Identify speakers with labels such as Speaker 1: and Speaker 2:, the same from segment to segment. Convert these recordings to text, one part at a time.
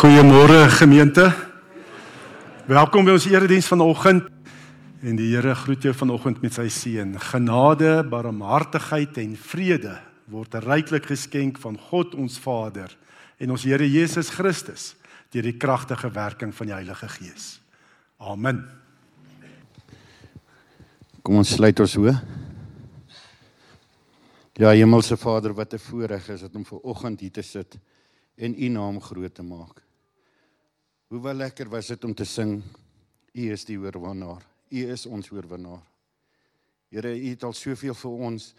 Speaker 1: Goeiemôre gemeente. Welkom by ons erediens vanoggend. En die Here groet jou vanoggend met sy seën. Genade, barmhartigheid en vrede word ryklik geskenk van God ons Vader en ons Here Jesus Christus deur die kragtige werking van die Heilige Gees. Amen.
Speaker 2: Kom ons sluit ons hoë. Ja, Hemelse Vader, wat 'n voorreg is dit om ver oggend hier te sit en U naam groot te maak. Hoe wel lekker was dit om te sing U is die oorwinnaar. U is ons oorwinnaar. Here, U het al soveel vir ons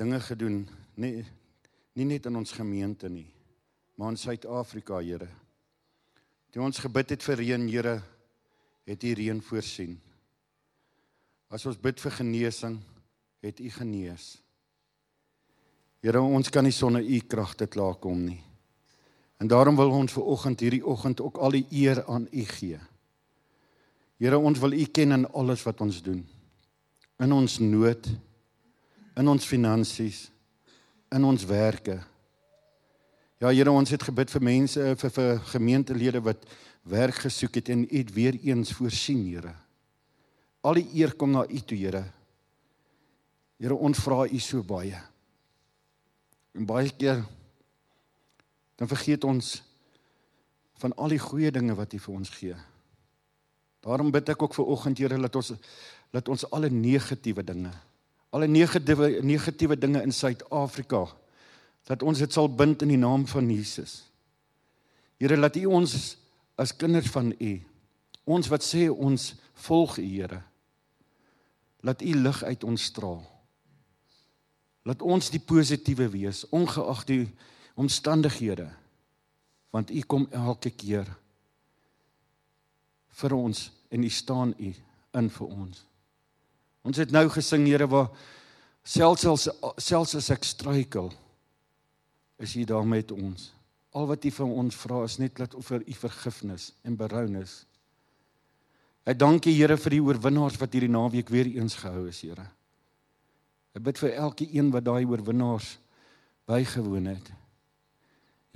Speaker 2: dinge gedoen, nie nie net in ons gemeente nie, maar in Suid-Afrika, Here. Toe ons gebid het vir reën, Here, het U reën voorsien. As ons bid vir genesing, het U genees. Here, ons kan nie sonder U krag dit klaar kom nie. En daarom wil ons ver oggend hierdie oggend ook al die eer aan U gee. Here, ons wil U ken in alles wat ons doen. In ons nood, in ons finansies, in ons werke. Ja, Here, ons het gebid vir mense vir vir gemeentelede wat werk gesoek het en U het weer eens voorsien, Here. Al die eer kom na U toe, Here. Here, ons vra U so baie. En baie keer dan vergeet ons van al die goeie dinge wat U vir ons gee. Daarom bid ek ook vir oggend Here dat ons dat ons alle negatiewe dinge, alle negatiewe negatiewe dinge in Suid-Afrika dat ons dit sal bind in die naam van Jesus. Here laat U ons as kinders van U ons wat sê ons volg U Here laat U lig uit ons straal. Laat ons die positiewe wees ongeag die omstandighede want u kom elke keer vir ons en u staan u in vir ons. Ons het nou gesing Here waar selfs selfs as ek struikel is u daar met ons. Al wat u van ons vra is net dat vir u vergifnis en berounis. Ek dankie Here vir die oorwinnaars wat hierdie naweek weer eens gehou is, Here. Ek bid vir elke een wat daai oorwinnaars bygewoon het.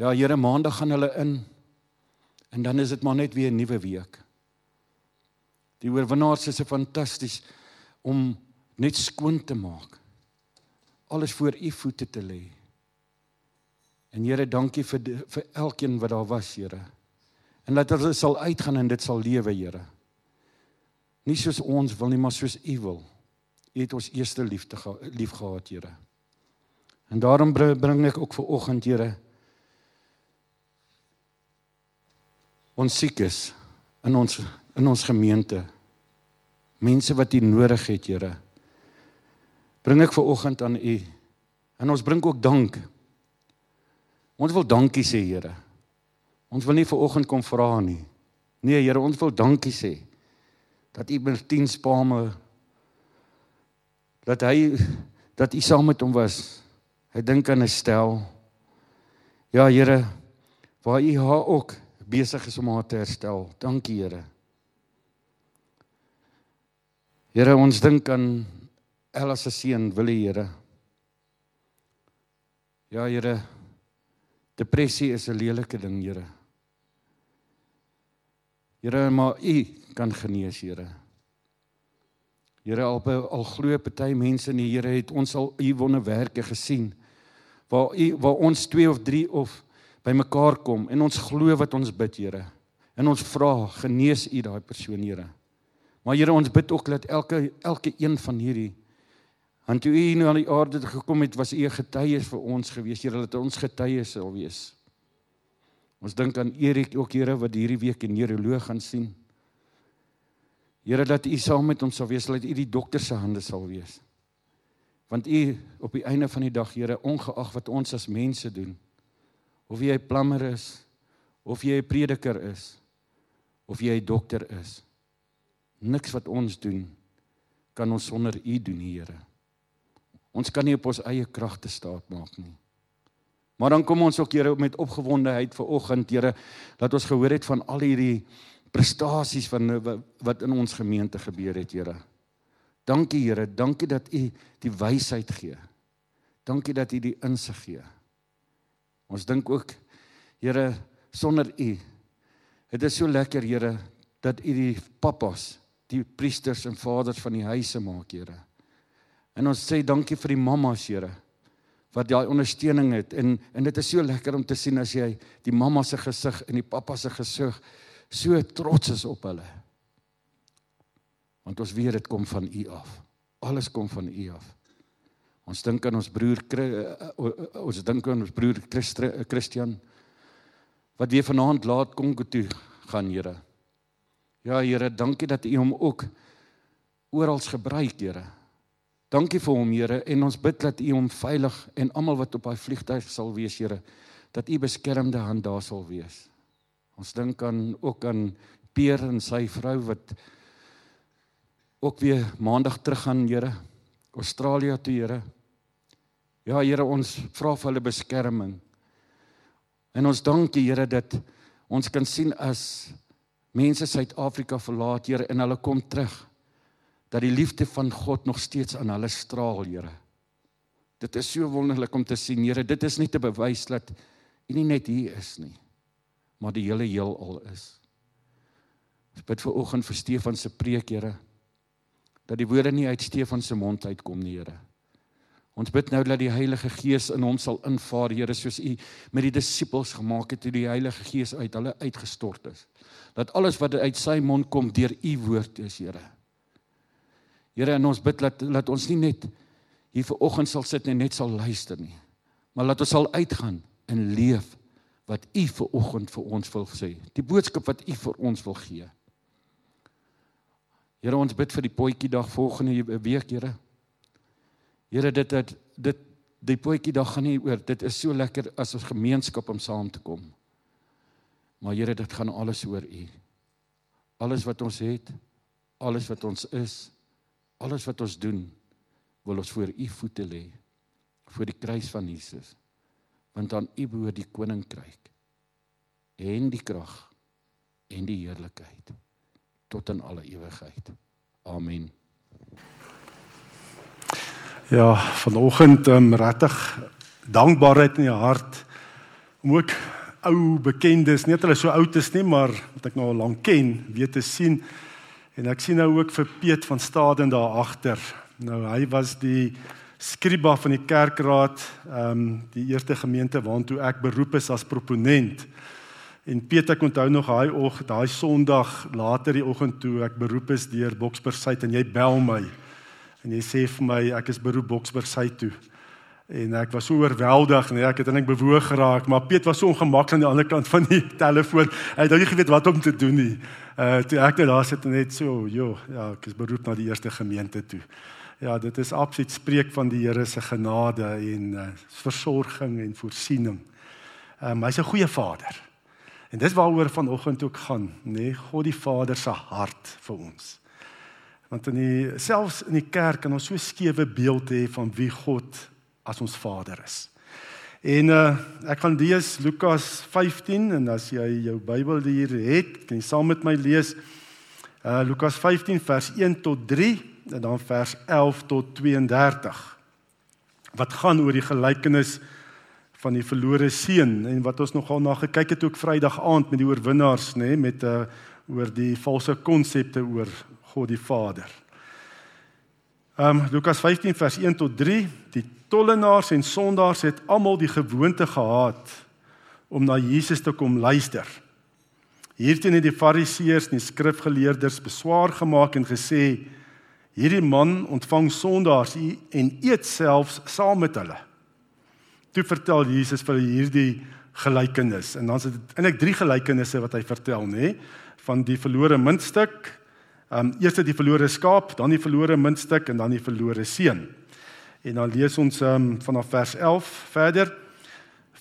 Speaker 2: Ja, Here, maandag gaan hulle in en dan is dit maar net weer 'n nuwe week. Die oorwinnaars is fantasties om net skoon te maak. Alles voor u voete te lê. En Here, dankie vir die, vir elkeen wat daar was, Here. En dat hulle sal uitgaan en dit sal lewe, Here. Nie soos ons wil nie, maar soos u wil. U het ons eerste liefde lief gehad, Here. En daarom bring ek ook vir oggend, Here, ons siekes in ons in ons gemeente. Mense wat U nodig het, Here. Bring ek ver oggend aan U. En ons bring ook dank. Ons wil dankie sê, Here. Ons wil nie ver oggend kom vra nie. Nee, Here, ons wil dankie sê dat U met 10 spame dat hy dat U saam met hom was. Hy dink aan 'n stel. Ja, Here, waar U haar ook besig is om haar te herstel. Dankie Here. Here, ons dink aan Ella se seun, Willie Here. Ja Here. Depressie is 'n lelike ding, Here. Here, maar U kan genees, Here. Here, al al glo party mense in die Here het ons al U wonderwerke gesien. Waar U waar ons 2 of 3 of bymekaar kom en ons glo wat ons bid, Here. En ons vra, genees U daai persoon, Here. Maar Here, ons bid ook dat elke elke een van hierdie want toe U nou aan die aarde gekom het, was U 'n getuie vir ons gewees, Here, dat ons getuies sal wees. Ons dink aan Erik ook, Here, wat hierdie week 'n neuroloog gaan sien. Here, dat U saam met ons sal wees, dat U die dokter se hande sal wees. Want U op die einde van die dag, Here, ongeag wat ons as mense doen, of jy 'n plammer is of jy 'n prediker is of jy 'n dokter is. Niks wat ons doen kan ons sonder u doen Here. Ons kan nie op ons eie kragte staat maak nie. Maar dan kom ons ook Here met opgewondenheid vir oggend Here dat ons gehoor het van al hierdie prestasies van wat in ons gemeente gebeur het Here. Dankie Here dankie dat u die wysheid gee. Dankie dat u die insig gee Ons dink ook Here sonder U. Dit is so lekker, Here, dat U die pappas, die priesters en vaders van die huise maak, Here. En ons sê dankie vir die mammas, Here, wat daai ondersteuning het en en dit is so lekker om te sien as jy die mamma se gesig en die pappa se gesig so trots is op hulle. Want ons weet dit kom van U af. Alles kom van U af. Ons dink aan ons broer eh, eh, ons dink aan ons broer eh, Christian wat weer vanaand laat Kongo toe gaan, Here. Ja, Here, dankie dat U hom ook oral gebruik, Here. Dankie vir hom, Here, en ons bid dat U hom veilig en almal wat op daai vliegtuig sal wees, Here, dat U beskermende hand daar sal wees. Ons dink aan ook aan Peer en sy vrou wat ook weer maandag terug gaan, Here. Australië toe, Here. Ja, Here, ons vra vir hulle beskerming. En ons dank U, Here, dat ons kan sien as mense Suid-Afrika verlaat, Here, en hulle kom terug dat die liefde van God nog steeds aan hulle straal, Here. Dit is so wonderlik om te sien, Here. Dit is nie te bewys dat U nie net hier is nie, maar die hele heelal is. Ek bid vir oggend vir Stefan se preek, Here dat die woorde nie uit Stefan se mond uitkom nie, Here. Ons bid nou dat die Heilige Gees in hom sal invaar, Here, soos U met die disippels gemaak het toe die Heilige Gees uit hulle uitgestort is. Dat alles wat uit sy mond kom deur U woord is, Here. Here, en ons bid dat dat ons nie net hier ver oggend sal sit en net sal luister nie, maar dat ons sal uitgaan en leef wat U ver oggend vir ons wil sê. Die boodskap wat U vir ons wil gee. Here ons bid vir die potjie dag volgende week, Here. Here dit dit dit die potjie dag gaan nie oor dit is so lekker as ons gemeenskap om saam te kom. Maar Here dit gaan alles oor U. Alles wat ons het, alles wat ons is, alles wat ons doen, wil ons voor U voete lê voor die kruis van Jesus. Want aan U behoort die koninkryk en die krag en die heerlikheid tot in alle ewigheid. Amen.
Speaker 1: Ja, vanoggend um, regtig dankbaarheid in die hart om ook ou bekendes, nie dat hulle so oud is nie, maar wat ek nou al lank ken, weet te sien. En ek sien nou ook vir Piet van Staden daar agter. Nou hy was die skriba van die kerkraad, ehm um, die eerste gemeente waartoe ek beroep is as proponent. En Piet ek onthou nog daai og, daai Sondag later die oggend toe ek beroep is deur Boksburg Suid en jy bel my. En jy sê vir my ek is beroep Boksburg Suid toe. En ek was so oorweldig, nee, ek het eintlik bewoog geraak, maar Piet was so ongemaklik aan die ander kant van die telefoon. Hy het nou nie geweet wat om te doen nie. Uh toe ek net daar sit net so, joh, ja, ek is beroep na die eerste gemeente toe. Ja, dit is absoluut spreek van die Here se genade en uh, versorging en voorsiening. Um, hy's 'n goeie vader. En dis waaroor vanoggend ook gaan, nê, nee, God die Vader se hart vir ons. Want in die selfs in die kerk kan ons so skewe beeld hê van wie God as ons Vader is. En uh ek gaan lees Lukas 15 en as jy jou Bybel hier het, kan jy saam met my lees uh Lukas 15 vers 1 tot 3 en dan vers 11 tot 32. Wat gaan oor die gelykenis van die verlore seun en wat ons nogal na gekyk het ook Vrydag aand met die oorwinnaars nê nee, met 'n uh, oor die valse konsepte oor God die Vader. Ehm um, Lukas 15 vers 1 tot 3 die tollenaars en sondaars het almal die gewoonte gehad om na Jesus te kom luister. Hierteen het die fariseërs en die skrifgeleerdes beswaar gemaak en gesê hierdie man ontvang sondaars en eet selfs saam met hulle. Toe vertel Jesus vir hierdie gelykenis en dan is dit eintlik drie gelykenisse wat hy vertel nê van die verlore muntstuk. Ehm um, eers die verlore skaap, dan die verlore muntstuk en dan die verlore seun. En dan lees ons ehm um, vanaf vers 11 verder.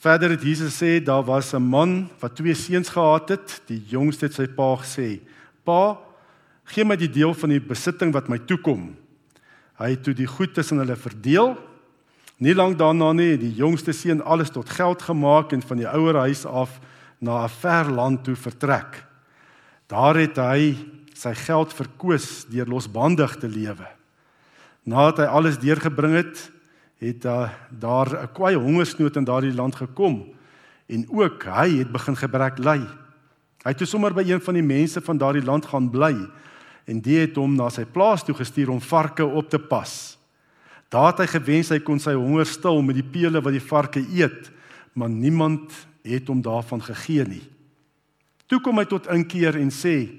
Speaker 1: Verder het Jesus sê daar was 'n man wat twee seuns gehad het. Die jongste het sy pa gesê: "Pa, gee my die deel van die besitting wat my toekom." Hy het toe die goed tussen hulle verdeel Nie lank daarna nie het die jongste seun alles tot geld gemaak en van die ouer huis af na 'n ver land toe vertrek. Daar het hy sy geld verkoos deur losbandig te lewe. Nadat hy alles deurgebring het, het daar 'n kwai hongersnood in daardie land gekom en ook hy het begin gebrek ly. Hy het toe sommer by een van die mense van daardie land gaan bly en die het hom na sy plaas toe gestuur om varke op te pas. Daar het hy gewens hy kon sy honger stil met die pele wat die varke eet, maar niemand het hom daarvan gegee nie. Toe kom hy tot inkeer en sê: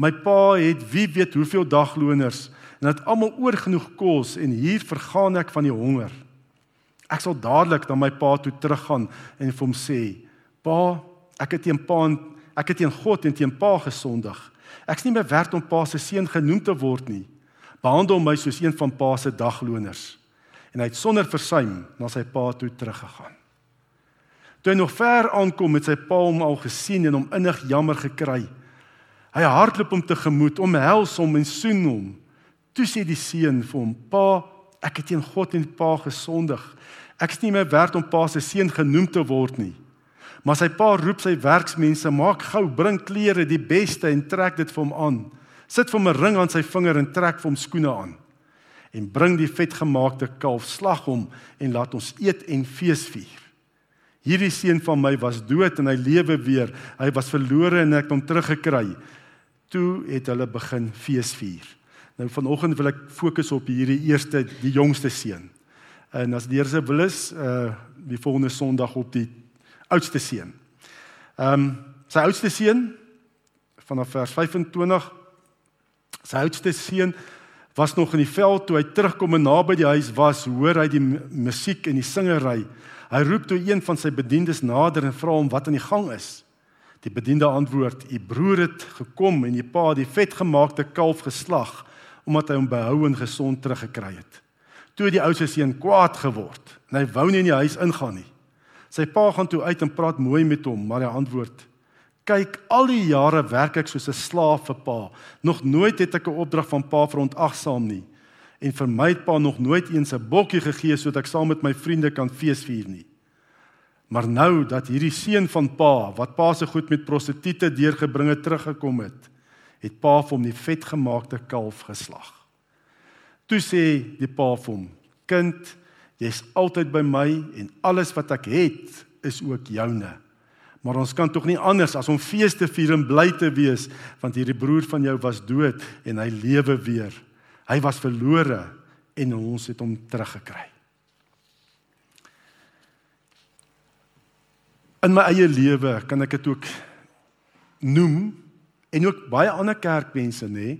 Speaker 1: "My pa het wie weet hoeveel dagloners en het almal oorgenoeg kos en hier vergaan ek van die honger." Ek sal dadelik na my pa toe teruggaan en vir hom sê: "Pa, ek het teen pa en ek het teen God en teen pa gesondig. Ek's nie meer werd om pa se seun genoem te word nie. Behandel my soos een van pa se dagloners." En hy het sonder versuim na sy pa toe teruggegaan. Toe hy nog ver aankom met sy pa hom al gesien en hom innig jammer gekry. Hy hardloop hom tegemoet, omhels hom en soen hom. Toe sê die seun vir hom: "Pa, ek het teen God en pa gesondig. Ek is nie meer werd om pa se seun genoem te word nie. Maar sy pa roep sy werksmense, maak gou, bring klere, die beste en trek dit vir hom aan. Sit vir hom 'n ring aan sy vinger en trek vir hom skoene aan. En bring die vetgemaakte kalf, slag hom en laat ons eet en feesvier. Hierdie seun van my was dood en hy lewe weer. Hy was verlore en ek het hom teruggekry. Toe het hulle begin feesvier. Nou vanoggend wil ek fokus op hierdie eerste, die jongste seun. En as die Here se wil is, uh die volgende Sondag op die oudste seun. Ehm um, sy oudste seun vanaf vers 25 sy oudste seun was nog in die veld toe hy terugkom en naby die huis was, hoor hy die musiek en die singery. Hy roep toe een van sy bediendes nader en vra hom wat aan die gang is. Die bediende antwoord: "U broer het gekom en u pa die vetgemaakte kalf geslag omdat hy hom behou en gesond teruggekry het." toe die ou se seun kwaad geword en hy wou nie in die huis ingaan nie. Sy pa gaan toe uit en praat mooi met hom, maar hy antwoord: "Kyk, al die jare werk ek soos 'n slaaf vir pa. Nog nooit het ek 'n opdrag van pa verontagsaam nie. En vir my het pa nog nooit eens 'n bokkie gegee sodat ek saam met my vriende kan feesvier nie. Maar nou dat hierdie seun van pa, wat pa se goed met prostituie deurgebring het, teruggekom het, het pa vir hom die vetgemaakte kalf geslag." Toe sê die pa vir hom: "Kind, jy's altyd by my en alles wat ek het is ook joune. Maar ons kan tog nie anders as om feeste vier en bly te wees, want hierdie broer van jou was dood en hy lewe weer. Hy was verlore en ons het hom teruggekry." In my eie lewe kan ek dit ook noem en ook baie ander kerkmense nê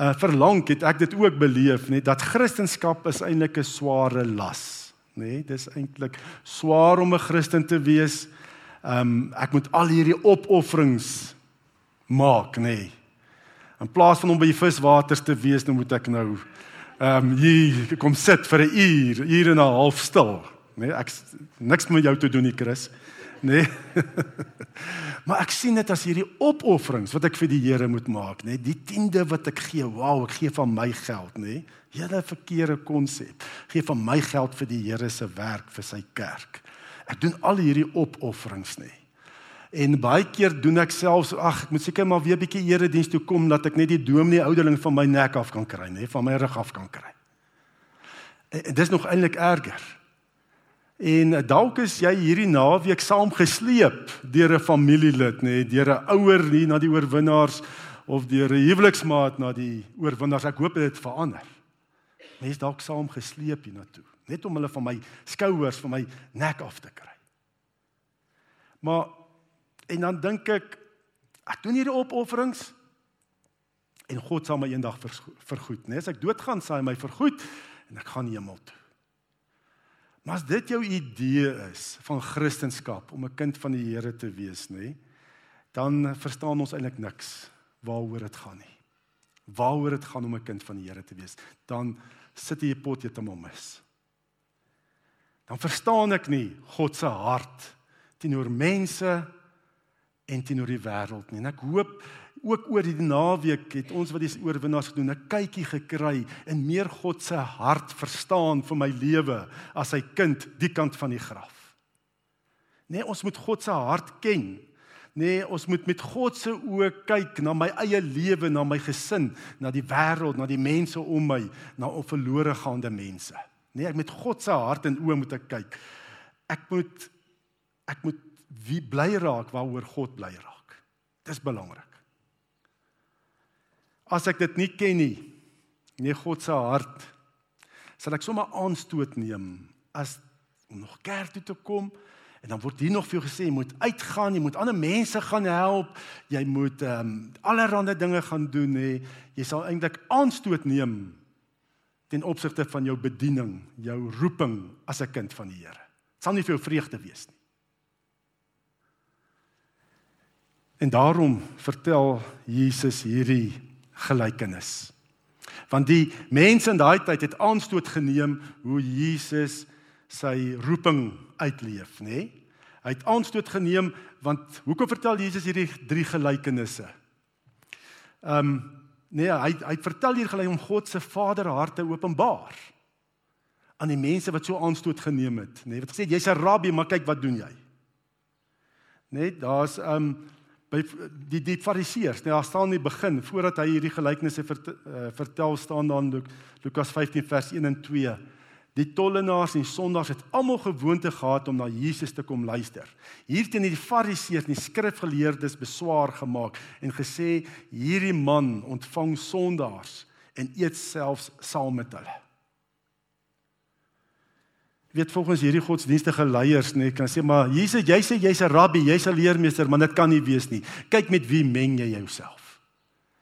Speaker 1: uh, verlang het ek dit ook beleef nê dat Christendom is eintlik 'n sware las nê dis eintlik swaar om 'n Christen te wees um, ek moet al hierdie opofferings maak nê in plaas van om by die viswaters te wees nou moet ek nou ehm um, hier kom sit vir 'n uur uur en 'n half stil nê ek niks met jou te doen nie Chris nê Maar ek sien dit as hierdie opofferings wat ek vir die Here moet maak, nê? Die tiende wat ek gee, wow, ek gee van my geld, nê? Hele verkeerde konsep. Gee van my geld vir die Here se werk vir sy kerk. Ek doen al hierdie opofferings, nê? En baie keer doen ek selfs, ag, ek moet seker maar weer 'n bietjie erediens toe kom dat ek net die dominee ouderling van my nek af kan kry, nê, van my rug af kan kry. En dis nog eintlik erger. En dalk is jy hierdie naweek saam gesleep deur 'n familielid, nê, deur 'n ouer hier na die oorwinnaars of deur 'n huweliksmaat na die oorwinnaars. Ek hoop dit verander. Mense dalk saam gesleep hiernatoe, net om hulle van my skouers, van my nek af te kry. Maar en dan dink ek, ek doen hierdie opofferings en God sal my eendag vergoed, nê? Nee, as ek doodgaan, sal hy my vergoed en ek gaan hemel toe. Maar as dit jou idee is van Christendom om 'n kind van die Here te wees, nê, dan verstaan ons eintlik niks waaroor dit gaan nie. Waaroor dit gaan om 'n kind van die Here te wees, dan sit jy pot jy te mis. Dan verstaan ek nie God se hart teenoor mense en teenoor die wêreld nie. En ek hoop ook oor die naweek het ons wat die oorwinnaars gedoen 'n kykie gekry in meer God se hart verstaan vir my lewe as sy kind die kant van die graf. Nee, ons moet God se hart ken. Nee, ons moet met God se oë kyk na my eie lewe, na my gesin, na die wêreld, na die mense om my, na op verlore gaande mense. Nee, ek met God se hart en oë moet ek kyk. Ek moet ek moet wie bly raak waaroor God bly raak. Dis belangrik. As ek dit nie ken nie, nie God se hart, sal ek sommer aanstoot neem as om nog kerk toe te kom en dan word hier nog vir jou gesê jy moet uitgaan, jy moet ander mense gaan help, jy moet ehm um, allerlei dinge gaan doen hè. Jy sal eintlik aanstoot neem ten opsigte van jou bediening, jou roeping as 'n kind van die Here. Dit sal nie vir jou vreugde wees nie. En daarom vertel Jesus hierdie gelykenis. Want die mense in daai tyd het aanstoot geneem hoe Jesus sy roeping uitleef, nê? Hy het aanstoot geneem want hoekom vertel Jesus hierdie drie gelykenisse? Ehm um, nee, hy hy vertel hier gelyk om God se vaderharte openbaar aan die mense wat so aanstoot geneem het, nê? Nee, wat gesê jy's 'n rabbi, maar kyk wat doen jy? Net nee, daar's ehm um, by die die fariseërs, nee, daar staan in die begin voordat hy hierdie gelykenisse vert, uh, vertel staan dan Lukas 15 vers 1 en 2. Die tollenaars en sondaars het almal gewoonte gehad om na Jesus te kom luister. Hierteen het die fariseërs en die skrifgeleerdes beswaar gemaak en gesê hierdie man ontvang sondaars en eet selfs saam met hulle weet volgens hierdie godsdienstige leiers nê kan sê maar Jesus jy sê jy's 'n rabbi, jy's 'n leermeester, maar dit kan nie wees nie. Kyk met wie meng jy jouself?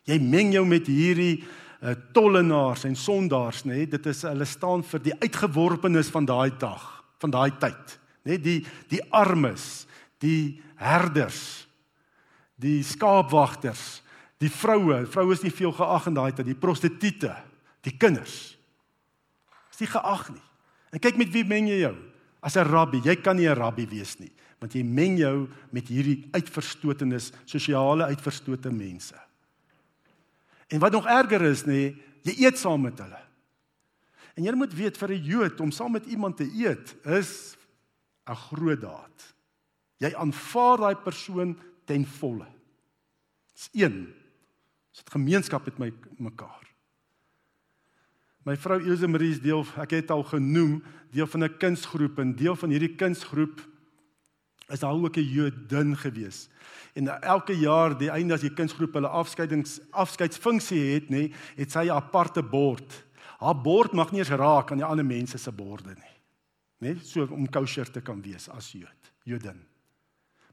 Speaker 1: Jy meng jou met hierdie uh, tollenaars en sondaars nê. Dit is hulle staan vir die uitgeworpenes van daai dag, van daai tyd. Nê die die armes, die herders, die skaapwagters, die vroue, vroue is nie veel geag in daai tyd, die prostituie, die kinders. Is nie geag nie. En kyk met wie meng jy jou? As 'n rabbi, jy kan nie 'n rabbi wees nie, want jy meng jou met hierdie uitverstotenis, sosiale uitverstote mense. En wat nog erger is nê, jy eet saam met hulle. En jy moet weet vir 'n Jood om saam met iemand te eet is 'n groot daad. Jy aanvaar daai persoon ten volle. Dis een. Dis 'n gemeenskap met my mekaar. My vrou Ilse Marie is deel, ek het al genoem, deel van 'n kunsgroep en deel van hierdie kunsgroep is daar ook 'n Jodin gewees. En elke jaar die einde as die kunsgroep hulle afskeidings afskeidsfunksie het, nê, het sy 'n aparte bord. Haar bord mag nie eens raak aan die ander mense se borde nie. Nê, so om kosher te kan wees as Jood, Jodin.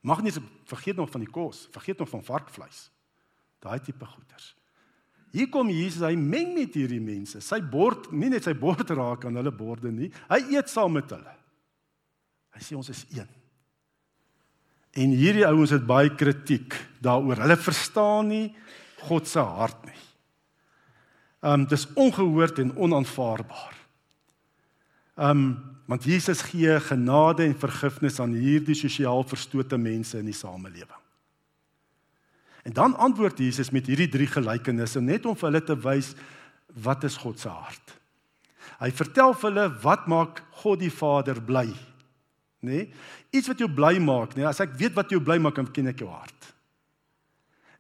Speaker 1: Mag nie vergeet nog van die kos, vergeet nog van varkvleis. Daai tipe goeders. Hier kom Jesus, hy meng met hierdie mense. Sy bord, nie net sy bord raak aan hulle borde nie. Hy eet saam met hulle. Hy sê ons is een. En hierdie ouens het baie kritiek daaroor. Hulle verstaan nie God se hart nie. Um dis ongehoord en onaanvaarbaar. Um want Jesus gee genade en vergifnis aan hierdie sosiaal verstote mense in die samelewing. En dan antwoord Jesus met hierdie drie gelykenisse net om vir hulle te wys wat is God se hart. Hy vertel vir hulle wat maak God die Vader bly. Nê? Nee? Iets wat jou bly maak, nê? Nee? As ek weet wat jou bly maak, dan ken ek jou hart.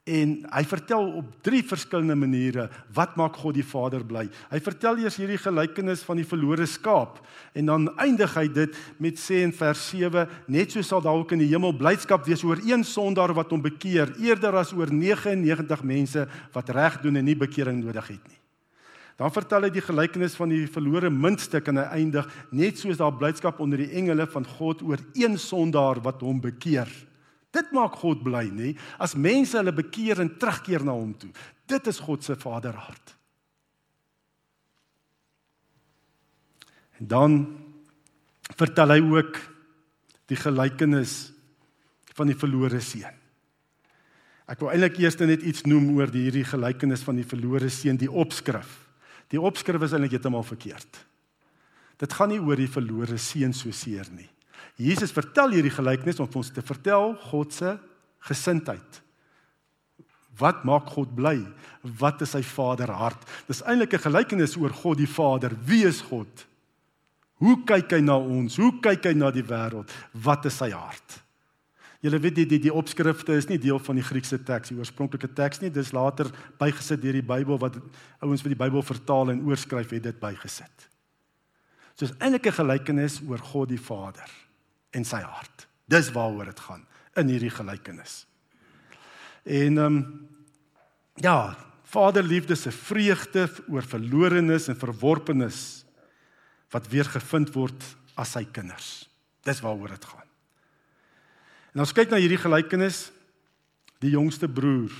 Speaker 1: En hy vertel op drie verskillende maniere wat maak God die Vader bly. Hy vertel eers hierdie gelykenis van die verlore skaap en dan eindig hy dit met sê in vers 7 net so sal dalk in die hemel blydskap wees oor een sondaar wat hom bekeer eerder as oor 99 mense wat reg doen en nie bekering nodig het nie. Dan vertel hy die gelykenis van die verlore muntstuk en hy eindig net soos daar blydskap onder die engele van God oor een sondaar wat hom bekeer. Dit maak God bly, nê? As mense hulle bekeer en terugkeer na hom toe. Dit is God se vaderhart. En dan vertel hy ook die gelykenis van die verlore seun. Ek wil eintlik eers net iets noem oor die hierdie gelykenis van die verlore seun, die opskrif. Die opskrif is eintlik heeltemal verkeerd. Dit gaan nie oor die verlore seun so seer nie. Jesus vertel hierdie gelykenis om ons te vertel God se gesindheid. Wat maak God bly? Wat is sy Vader hart? Dis eintlik 'n gelykenis oor God die Vader. Wie is God? Hoe kyk hy na ons? Hoe kyk hy na die wêreld? Wat is sy hart? Julle weet die die, die opskrifte is nie deel van die Griekse teks, die oorspronklike teks nie. Dis later bygesit deur die Bybel wat ouens vir die Bybel vertaal en oorskryf het dit bygesit. So is eintlik 'n gelykenis oor God die Vader en sy hart. Dis waaroor dit gaan. in hierdie gelykenis. En ehm um, ja, Vaderliefde se vreugde oor verlorenes en verworpenes wat weer gevind word as sy kinders. Dis waaroor dit gaan. En ons kyk na hierdie gelykenis die jongste broer.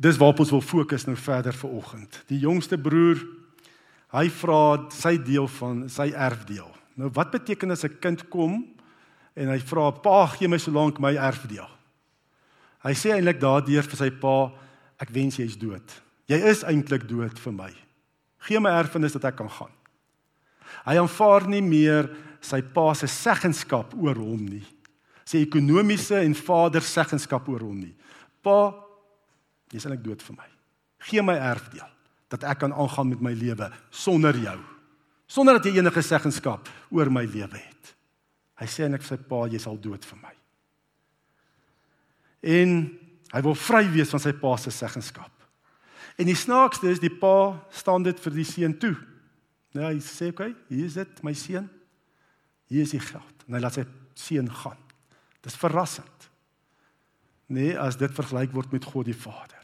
Speaker 1: Dis waarop ons wil fokus nou verder vir oggend. Die jongste broer, hy vra sy deel van sy erfdeel. Nou wat beteken as 'n kind kom en hy vra pa gee my solank my erfdeel? Hy sê eintlik daardeur vir sy pa ek wens jy is dood. Jy is eintlik dood vir my. Gee my erfenis dat ek kan gaan. Hy aanvaar nie meer sy pa se seggenskap oor hom nie. Sy ekonomiese en vader seggenskap oor hom nie. Pa, jy's eintlik dood vir my. Gee my erfdeel dat ek kan aangaan met my lewe sonder jou. Sonder dat jy enige seggenskap oor my lewe het. Hy sê eintlik vir sy pa jy sal dood vir my. En hy wil vry wees van sy pa se seggenskap. En die snaakste is die pa staan dit vir die seun toe. Nou hy sê, "Oké, okay, hier is dit, my seun. Hier is die geld." En hy laat sy seun gaan. Dis verrassend. Nee, as dit vergelyk word met God die Vader.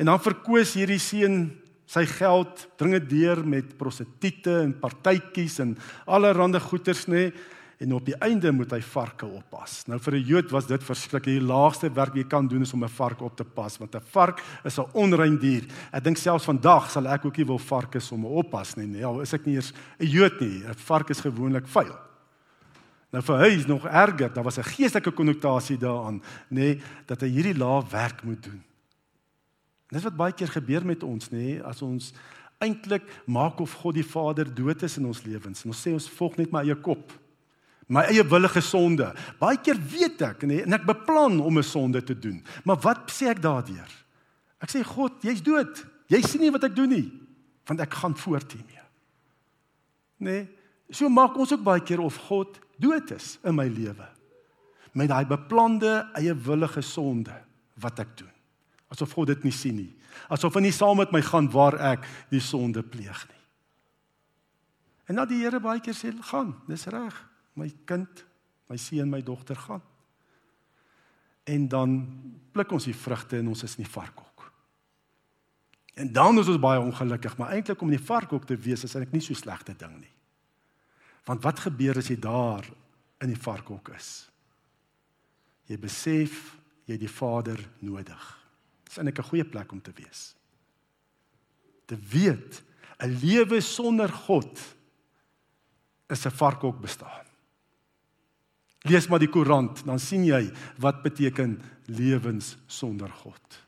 Speaker 1: En dan verkoos hierdie seun sy geld, dring dit deur met prostituie en partytjies en allerlei goederes, nê? Nee, en op die einde moet hy varke oppas. Nou vir 'n Jood was dit verskriklik. Die laagste werk jy kan doen is om 'n vark op te pas want 'n vark is 'n onrein dier. Ek dink selfs vandag sal ek ook nie wil varke somme oppas nie. Al is ek nie eens 'n Jood nie. 'n Vark is gewoonlik vuil. Nou vir hy is nog erger. Daar was 'n geestelike konnotasie daaraan, nê, nee, dat hy hierdie lae werk moet doen. En dis wat baie keer gebeur met ons, nê, nee, as ons eintlik maak of God die Vader dood is in ons lewens. En ons sê ons volg net my eie kop my eie willige sonde. Baie keer weet ek nee, en ek beplan om 'n sonde te doen. Maar wat sê ek daardeur? Ek sê God, jy's dood. Jy sien nie wat ek doen nie, want ek gaan voort hiermee. Nee, so maak ons ook baie keer of God dood is in my lewe. Met daai beplande eie willige sonde wat ek doen. Asof God dit nie sien nie. Asof hy nie saam met my gaan waar ek die sonde pleeg nie. En nou die Here baie keer sê, "Gaan, dis reg my kind, my seun, my dogter gaan. En dan pluk ons die vrugte en ons is in die varkhok. En dan is ons baie ongelukkig, maar eintlik om in die varkhok te wees is eintlik nie so slegte ding nie. Want wat gebeur as jy daar in die varkhok is? Jy besef jy het die Vader nodig. Dis eintlik 'n goeie plek om te wees. Te weet 'n lewe sonder God is 'n varkhok bestaan. Lees maar die koerant, dan sien jy wat beteken lewens sonder God.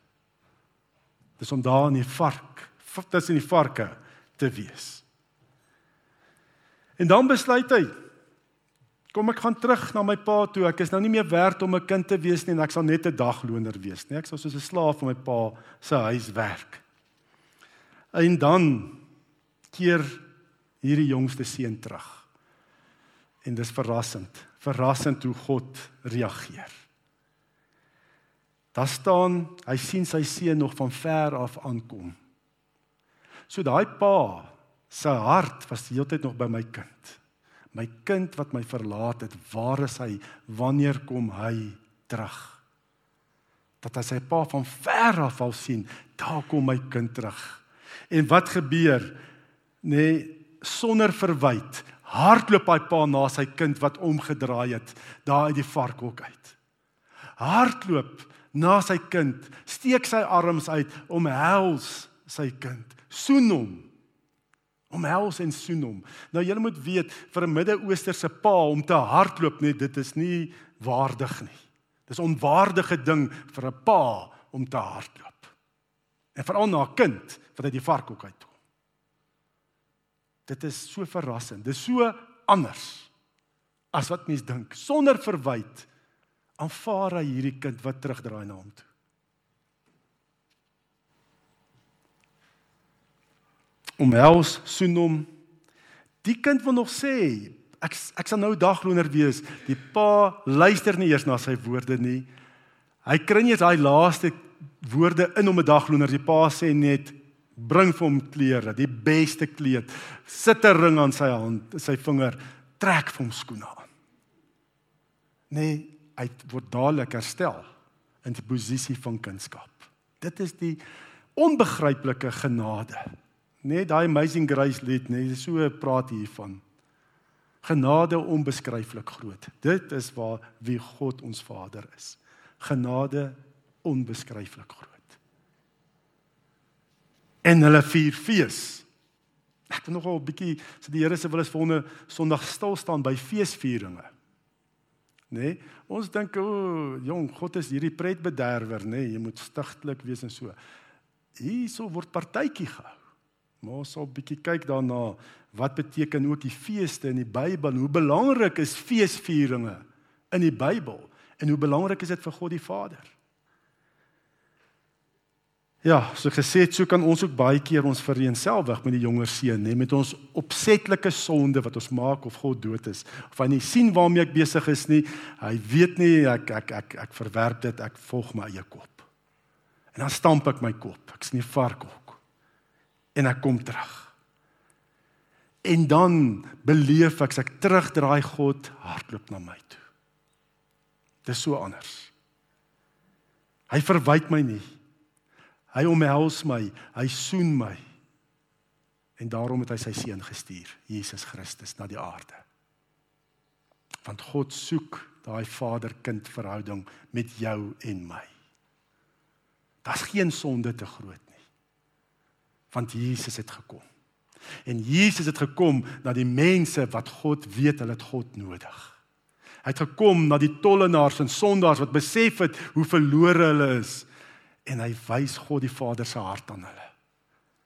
Speaker 1: Dis om daar in die vark, tussen die varke te wees. En dan besluit hy kom ek gaan terug na my pa toe. Ek is nou nie meer werd om 'n kind te wees nie en ek sal net 'n dagloner wees, nee. Ek sal soos 'n slaaf van my pa se huis werk. En dan keer hierdie jongste seun terug. En dis verrassend verrassend hoe God reageer. Daar staan hy sien sy seun nog van ver af aankom. So daai pa se hart was die hele tyd nog by my kind. My kind wat my verlaat het, waar is hy? Wanneer kom hy terug? Dat hy sy pa van ver af al sien, daar kom my kind terug. En wat gebeur? Nee, sonder verwyte hardloop hy pa na sy kind wat omgedraai het daar uit die varkhok uit. Hardloop na sy kind, steek sy arms uit om hels sy kind, soen hom. Omhels en soen hom. Nou julle moet weet vir 'n Midde-Oosterse pa om te hardloop net dit is nie waardig nie. Dis onwaardige ding vir 'n pa om te hardloop. En veral na 'n kind wat uit die varkhok uit kom. Dit is so verrassend. Dis so anders as wat mense dink. Sonder verwyd aanvaar hy hierdie kind wat terugdraai na hom toe. Omhels soen hom. Die kind wil nog sê, ek ek sal nou dagloner wees. Die pa luister nie eers na sy woorde nie. Hy kry nie eens daai laaste woorde in om 'n dagloner. Die pa sê net bring vir hom klere, die beste kleed, sit 'n ring aan sy hand, sy vinger, trek vir hom skoene aan. Nee, hy word dadelik herstel in die posisie van kunskap. Dit is die onbegryplike genade. Net daai amazing grace lied, nee, so praat hiervan. Genade onbeskryflik groot. Dit is waar wie God ons Vader is. Genade onbeskryflik groot. En hulle vier fees. Ek het nogal 'n bietjie so die Here se wil is volgende Sondag stil staan by feesvieringe. Nê? Nee, ons dink o, oh, jong, God is hierdie pretbederwer, nê? Nee, jy moet stigtelik wees en so. Hierso word partytjie gehou. Maar ons sal bietjie kyk daarna wat beteken ook die feeste in die Bybel. Hoe belangrik is feesvieringe in die Bybel en hoe belangrik is dit vir God die Vader? Ja, so gesê het, so kan ons ook baie keer ons vereenselwig met die jonger seun, nê, met ons opsetlike sonde wat ons maak of God dood is. Of hy nie sien waarmee ek besig is nie. Hy weet nie ek ek ek ek verwerp dit, ek volg my eie kop. En dan stamp ek my kop. Ek's nie varkhok. En ek kom terug. En dan beleef ek ek terugdraai God hardloop na my toe. Dis so anders. Hy verwyd my nie. Hy omhels my, hy soen my. En daarom het hy sy seun gestuur, Jesus Christus na die aarde. Want God soek daai vader-kind verhouding met jou en my. Daar's geen sonde te groot nie. Want Jesus het gekom. En Jesus het gekom na die mense wat God weet hulle het God nodig. Hy het gekom na die tollenaars en sondaars wat besef het hoe verlore hulle is en hy wys God die Vader se hart aan hulle.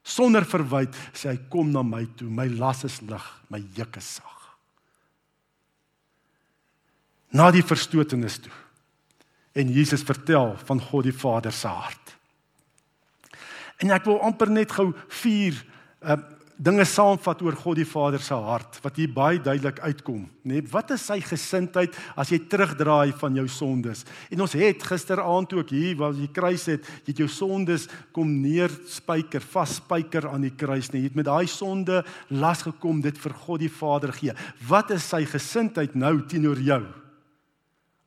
Speaker 1: Sonder verwyd sê hy kom na my toe, my las is lig, my juk is sag. Na die verstotenis toe. En Jesus vertel van God die Vader se hart. En ek wil amper net gou vier uh, dinge saamvat oor God die Vader se hart wat hier baie duidelik uitkom, nê? Nee, wat is sy gesindheid as jy terugdraai van jou sondes? En ons het gisteraand ook hier waar jy kruis het, jy het jou sondes kom neer spyker, vas spyker aan die kruis, nê? Nee, jy het met daai sonde las gekom dit vir God die Vader gee. Wat is sy gesindheid nou teenoor jou?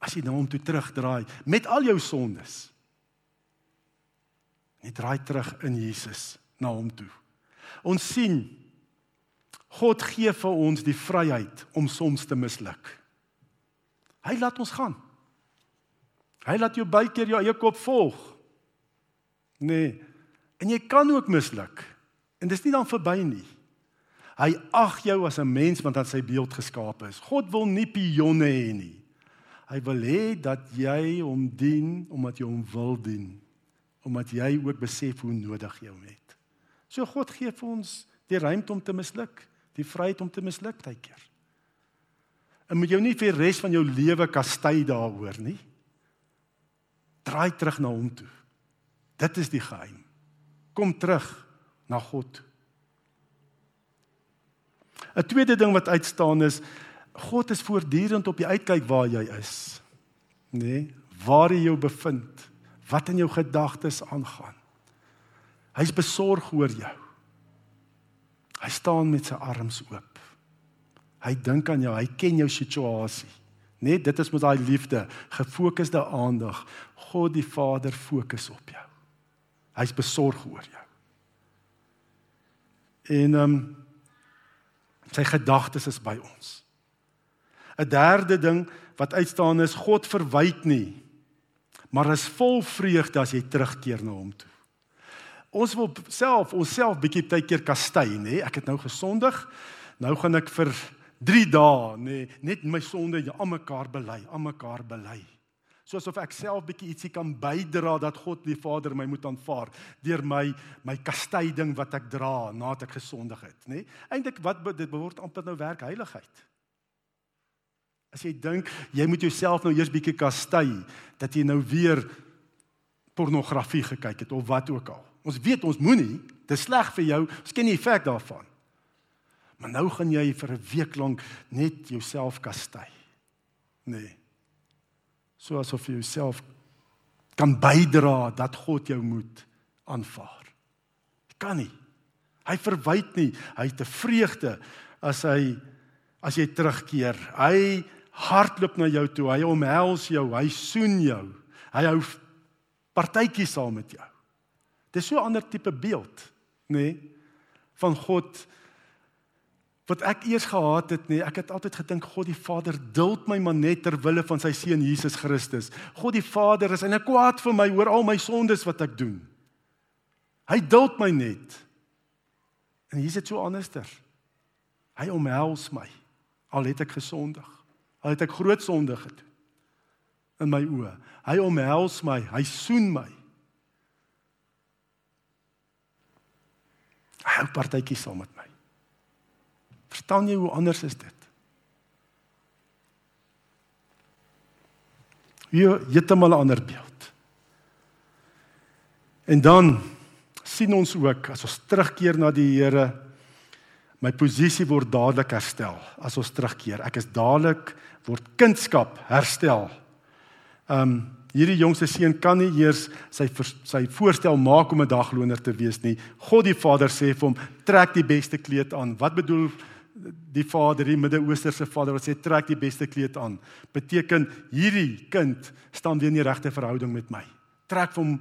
Speaker 1: As jy nou om toe terugdraai met al jou sondes. Net draai terug in Jesus na hom toe. Ons sien God gee vir ons die vryheid om soms te misluk. Hy laat ons gaan. Hy laat jou baie keer jou eie kop volg. Nee. En jy kan ook misluk. En dis nie dan verby nie. Hy ag jou as 'n mens want aan sy beeld geskape is. God wil nie pionne hê nie. Hy wil hê dat jy hom dien omdat jy hom wil dien. Omdat jy ook besef hoe nodig jy hom het. So God gee vir ons die ruimte om te misluk, die vryheid om te misluk baie keer. En moet jou nie vir die res van jou lewe kastei daaroor nie. Draai terug na hom toe. Dit is die geheim. Kom terug na God. 'n Tweede ding wat uitstaan is God is voortdurend op die uitkyk waar jy is. Nê? Nee, waar jy jou bevind, wat in jou gedagtes aangaan. Hy's besorg oor jou. Hy staan met sy arms oop. Hy dink aan jou, hy ken jou situasie. Net dit is met daai liefde, gefokusde aandag. God die Vader fokus op jou. Hy's besorg oor jou. En ehm um, sy gedagtes is by ons. 'n Derde ding wat uitstaan is God verwyd nie, maar is vol vreugde as jy terugkeer na hom toe. Ons wil self onsself bietjie tyd keer kastei, nê? Ek het nou gesondig. Nou gaan ek vir 3 dae, nê, net my sonde ja, aan mekaar bely, aan mekaar bely. Soos of ek self bietjie ietsie kan bydra dat God die Vader my moet aanvaar deur my my kastyding wat ek dra nadat ek gesondig het, nê? Eintlik wat dit behoort amper nou werk heiligheid. As jy dink jy moet jouself nou eers bietjie kastei dat jy nou weer pornografie gekyk het of wat ook al. Ons weet ons moenie, dit is sleg vir jou. Ons ken die effek daarvan. Maar nou gaan jy vir 'n week lank net jouself kastei. Nee. So asof jy jouself kan bydra dat God jou moet aanvaar. Jy kan nie. Hy verwyd nie. Hy het 'n vreugde as hy as jy terugkeer. Hy hardloop na jou toe, hy omhels jou, hy soen jou. Hy hou partytjie saam met jou. Dis so 'n ander tipe beeld, nê, nee, van God wat ek eers gehad het nie. Ek het altyd gedink God die Vader duld my maar net ter wille van sy seun Jesus Christus. God die Vader is eintlik kwaad vir my oor al my sondes wat ek doen. Hy duld my net. En hier is dit so anderster. Hy omhels my al het ek gesondig. Al het ek groot sonde gedoen in my oë. Hy omhels my, hy soen my. Hy hou partytjies saam met my. Verstaan jy hoe anders is dit? Hier heeltemal 'n ander beeld. En dan sien ons ook as ons terugkeer na die Here, my posisie word dadelik herstel as ons terugkeer. Ek is dadelik word kindskap herstel. Um hierdie jongste seun kan nie eers sy sy voorstel maak om 'n dagloner te wees nie. God die Vader sê vir hom: "Trek die beste kleed aan." Wat bedoel die vader, die Midde-Oosterse vader wat sê trek die beste kleed aan, beteken hierdie kind staan weer in die regte verhouding met my. Trek hom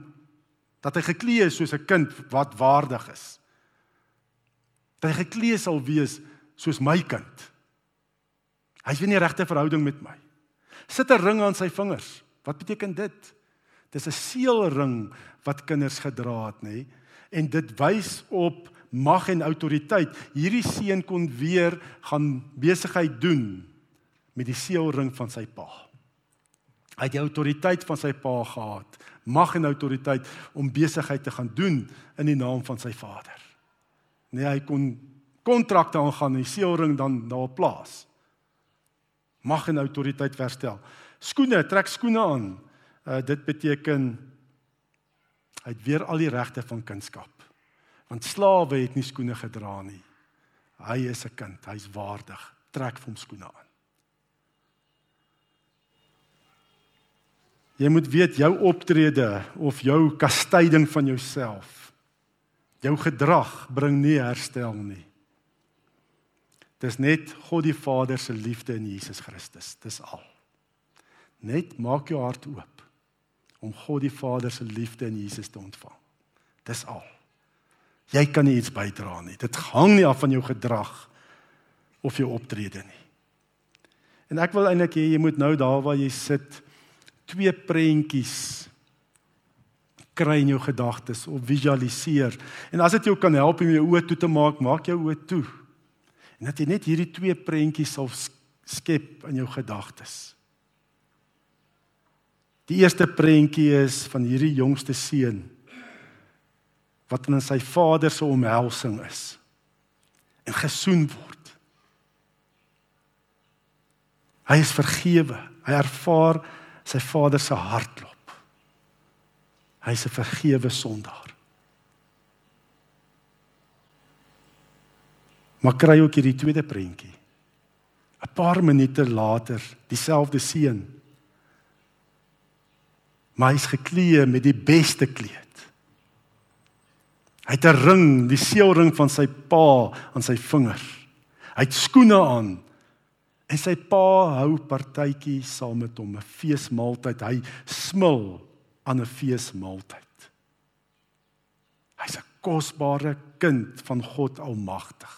Speaker 1: dat hy geklee is soos 'n kind wat waardig is. Dat hy geklee sal wees soos my kind. Hy's weer in die regte verhouding met my. Sit 'n ring aan sy vingers. Wat beteken dit? Dis 'n seelring wat kinders gedra het, nê? En dit wys op mag en autoriteit. Hierdie seun kon weer gaan besigheid doen met die seelring van sy pa. Hy het die autoriteit van sy pa gehad, mag en autoriteit om besigheid te gaan doen in die naam van sy vader. Nee, hy kon kontrakte aangaan en die seelring dan daar plaas. Mag en autoriteit verstel. Skoene, trek skoene aan. Uh, dit beteken hy het weer al die regte van kunskap. Want slawe het nie skoene gedra nie. Hy is 'n kind, hy's waardig. Trek vir hom skoene aan. Jy moet weet jou optrede of jou kastyding van jouself, jou gedrag bring nie herstel nie. Dis net God die Vader se liefde in Jesus Christus. Dis al. Net maak jou hart oop om God die Vader se liefde in Jesus te ontvang. Dis al. Jy kan nie iets bydra nie. Dit hang nie af van jou gedrag of jou optrede nie. En ek wil eintlik hê jy moet nou daar waar jy sit twee prentjies kry in jou gedagtes of visualiseer. En as dit jou kan help om jou oë toe te maak, maak jou oë toe. En dat jy net hierdie twee prentjies sal skep in jou gedagtes. Die eerste prentjie is van hierdie jongste seun wat in sy vader se omhelsing is en gesoen word. Hy is vergewe. Hy ervaar sy vader se hartklop. Hy's 'n vergewe sondaar. Maar kry ook hierdie tweede prentjie. 'n Paar minute later, dieselfde seun. Maar hy's geklee met die beste kleed. Hy het 'n ring, die seelring van sy pa aan sy vinger. Hy het skoene aan. En sy pa hou partytjie saam met hom, 'n feesmaaltyd. Hy smil aan 'n feesmaaltyd. Hy's 'n kosbare kind van God Almagtig.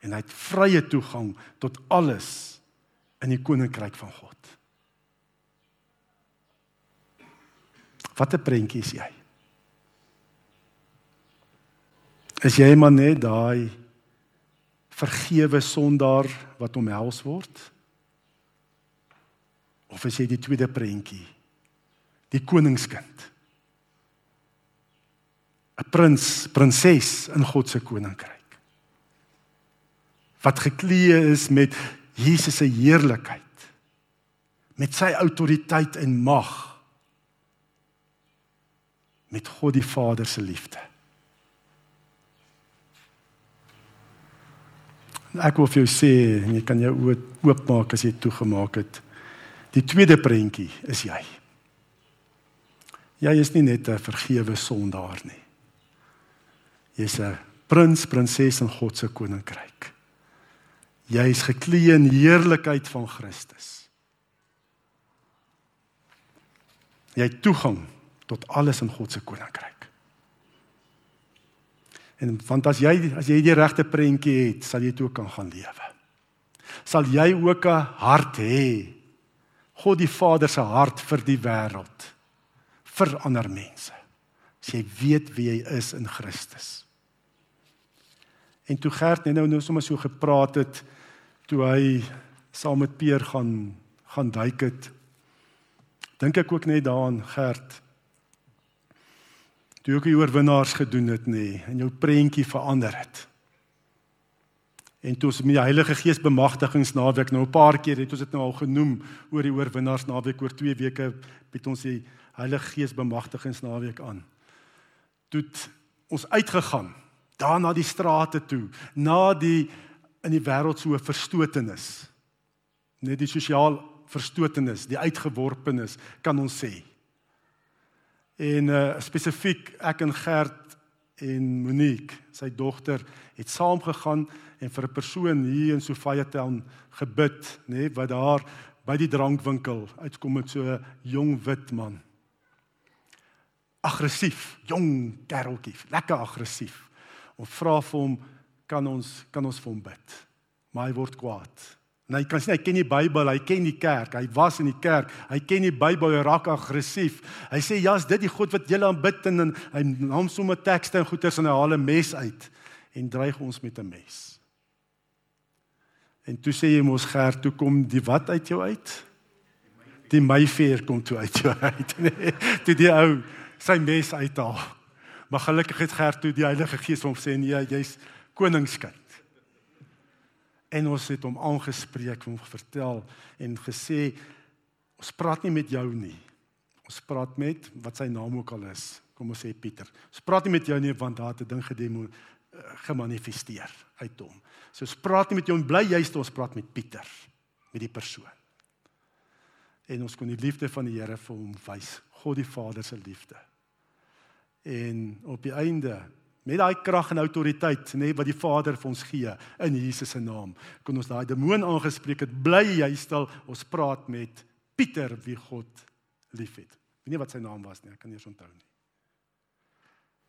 Speaker 1: En hy het vrye toegang tot alles in die koninkryk van God. Wat 'n prentjie is jy? Is jy maar net daai vergewe sondaar wat omhels word? Of is jy die tweede prentjie? Die koningskind. 'n Prins, prinses in God se koninkryk. Wat geklee is met Jesus se heerlikheid. Met sy autoriteit en mag. Met God die Vader se liefde. Ek wil vir jou sê, jy kan jou oop maak as jy toegemaak het. Die tweede prentjie is jy. Jy is nie net 'n vergewe sondaar nie. Jy's 'n prins, prinses in God se koninkryk. Jy is geklee in heerlikheid van Christus. Jy het toegang tot alles in God se koninkryk. En want as jy as jy die regte prentjie het, sal jy dit ook kan gaan lewe. Sal jy ook 'n hart hê. God die Vader se hart vir die wêreld, vir ander mense. As jy weet wie jy is in Christus. En toe Gert net nou nou sommer so gepraat het toe hy saam met Peer gaan gaan duik het dink ek ook net daaraan Gert. Toe ook die oorwinnaars gedoen het nê en jou prentjie verander het. En toe ons met die Heilige Gees bemagtigingsnaweek nou 'n paar keer het ons dit nou al genoem oor die oorwinnaars naweek oor 2 weke het ons die Heilige Gees bemagtigingsnaweek aan. Toe ons uitgegaan daar na die strate toe, na die in die wêreld so verstotenis. Net die sosiaal verstotenis, die uitgeworpenes, kan ons sê. En uh spesifiek ek en Gert en Monique, sy dogter, het saamgegaan en vir 'n persoon hier in Sofia Town gebid, nê, nee, wat daar by die drankwinkel uitkom met so 'n jong wit man. Aggressief, jong kereltjie, lekker aggressief. Ons vra vir hom, kan ons kan ons vir hom bid? Maar hy word kwaad. En hy kan sê hy ken die Bybel, hy ken die kerk, hy was in die kerk, hy ken die Bybel, hy raak aggressief. Hy sê ja, is dit die God wat jy aanbid en, en hy naam sommer tekste en goeters en hy haal 'n mes uit en dreig ons met 'n mes. En toe sê jy mos ger, toe kom die wat uit jou uit? Die Mayfair kom toe uit jou uit. Nee, toe die ou sy mes uithaal. Maar gelukkig het ger toe die Heilige Gees hom sê nee, jy's koningskind en ons het hom aangespreek hom vertel en gesê ons praat nie met jou nie. Ons praat met wat sy naam ook al is. Kom ons sê Pieter. Ons praat nie met jou nie want daar het 'n ding gedemo uh, gemanifesteer uit hom. So ons praat nie met jou en bly juist ons praat met Pieter, met die persoon. En ons kon die liefde van die Here vir hom wys, God die Vader se liefde. En op die einde met daai krag en autoriteit nê nee, wat die Vader vir ons gee in Jesus se naam. Kon ons daai demoon aangespreek het, bly jy stil. Ons praat met Pieter wie God liefhet. Weet nie wat sy naam was nie, ek kan nie eens onthou nie.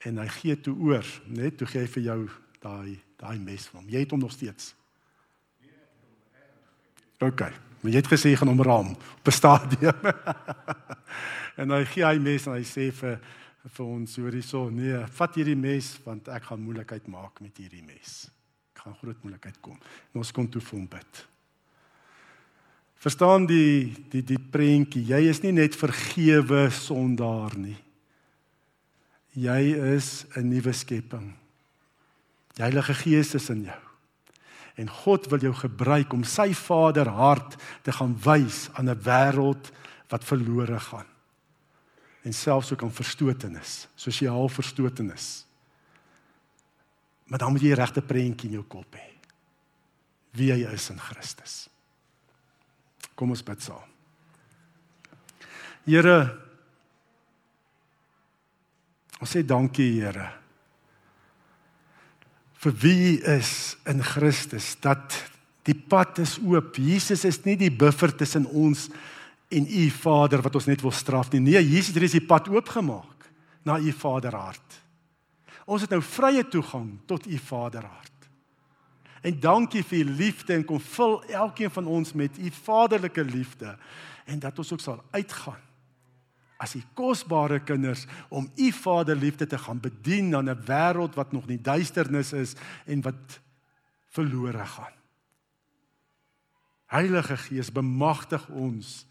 Speaker 1: En hy gee toe oor, net toe gee hy vir jou daai daai mes van hom. Jy het hom nog steeds. OK. Maar jy het gesê gaan hom raam op 'n stadium. en hy gee hy mes en hy sê vir vir ons hoor hierso nee vat hierdie mes want ek gaan moeilikheid maak met hierdie mes. Ek gaan groot moeilikheid kom. En ons kom toe vir hom bid. Verstaan die die die prentjie jy is nie net vergewe sondaar nie. Jy is 'n nuwe skepping. Die Heilige Gees is in jou. En God wil jou gebruik om sy Vader hart te gaan wys aan 'n wêreld wat verlore gaan en selfs ook aan verstotenis, sosiaal verstotenis. Maar dan moet jy 'n regte prentjie in jou kop hê. Wie jy is in Christus. Kom ons bid saam. Here Ons sê dankie Here vir wie is in Christus dat die pad is oop. Jesus is nie die buffer tussen ons en u Vader wat ons net wil straf nie. Nee, Jesus het reeds die pad oopgemaak na u Vaderhart. Ons het nou vrye toegang tot u Vaderhart. En dankie vir u liefde en kom vul elkeen van ons met u vaderlike liefde en dat ons ook sal uitgaan as u kosbare kinders om u Vaderliefde te gaan bedien aan 'n wêreld wat nog nie duisternis is en wat verlore gaan. Heilige Gees, bemagtig ons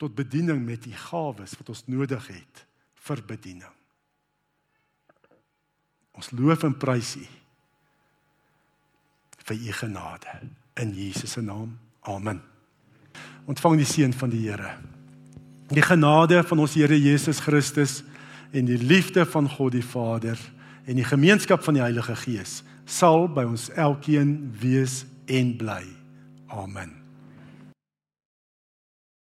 Speaker 1: tot bediening met u gawes wat ons nodig het vir bediening. Ons loof en prys u vir u genade in Jesus se naam. Amen. Ontvang die seën van die Here. Die genade van ons Here Jesus Christus en die liefde van God die Vader en die gemeenskap van die Heilige Gees sal by ons elkeen wees en bly. Amen.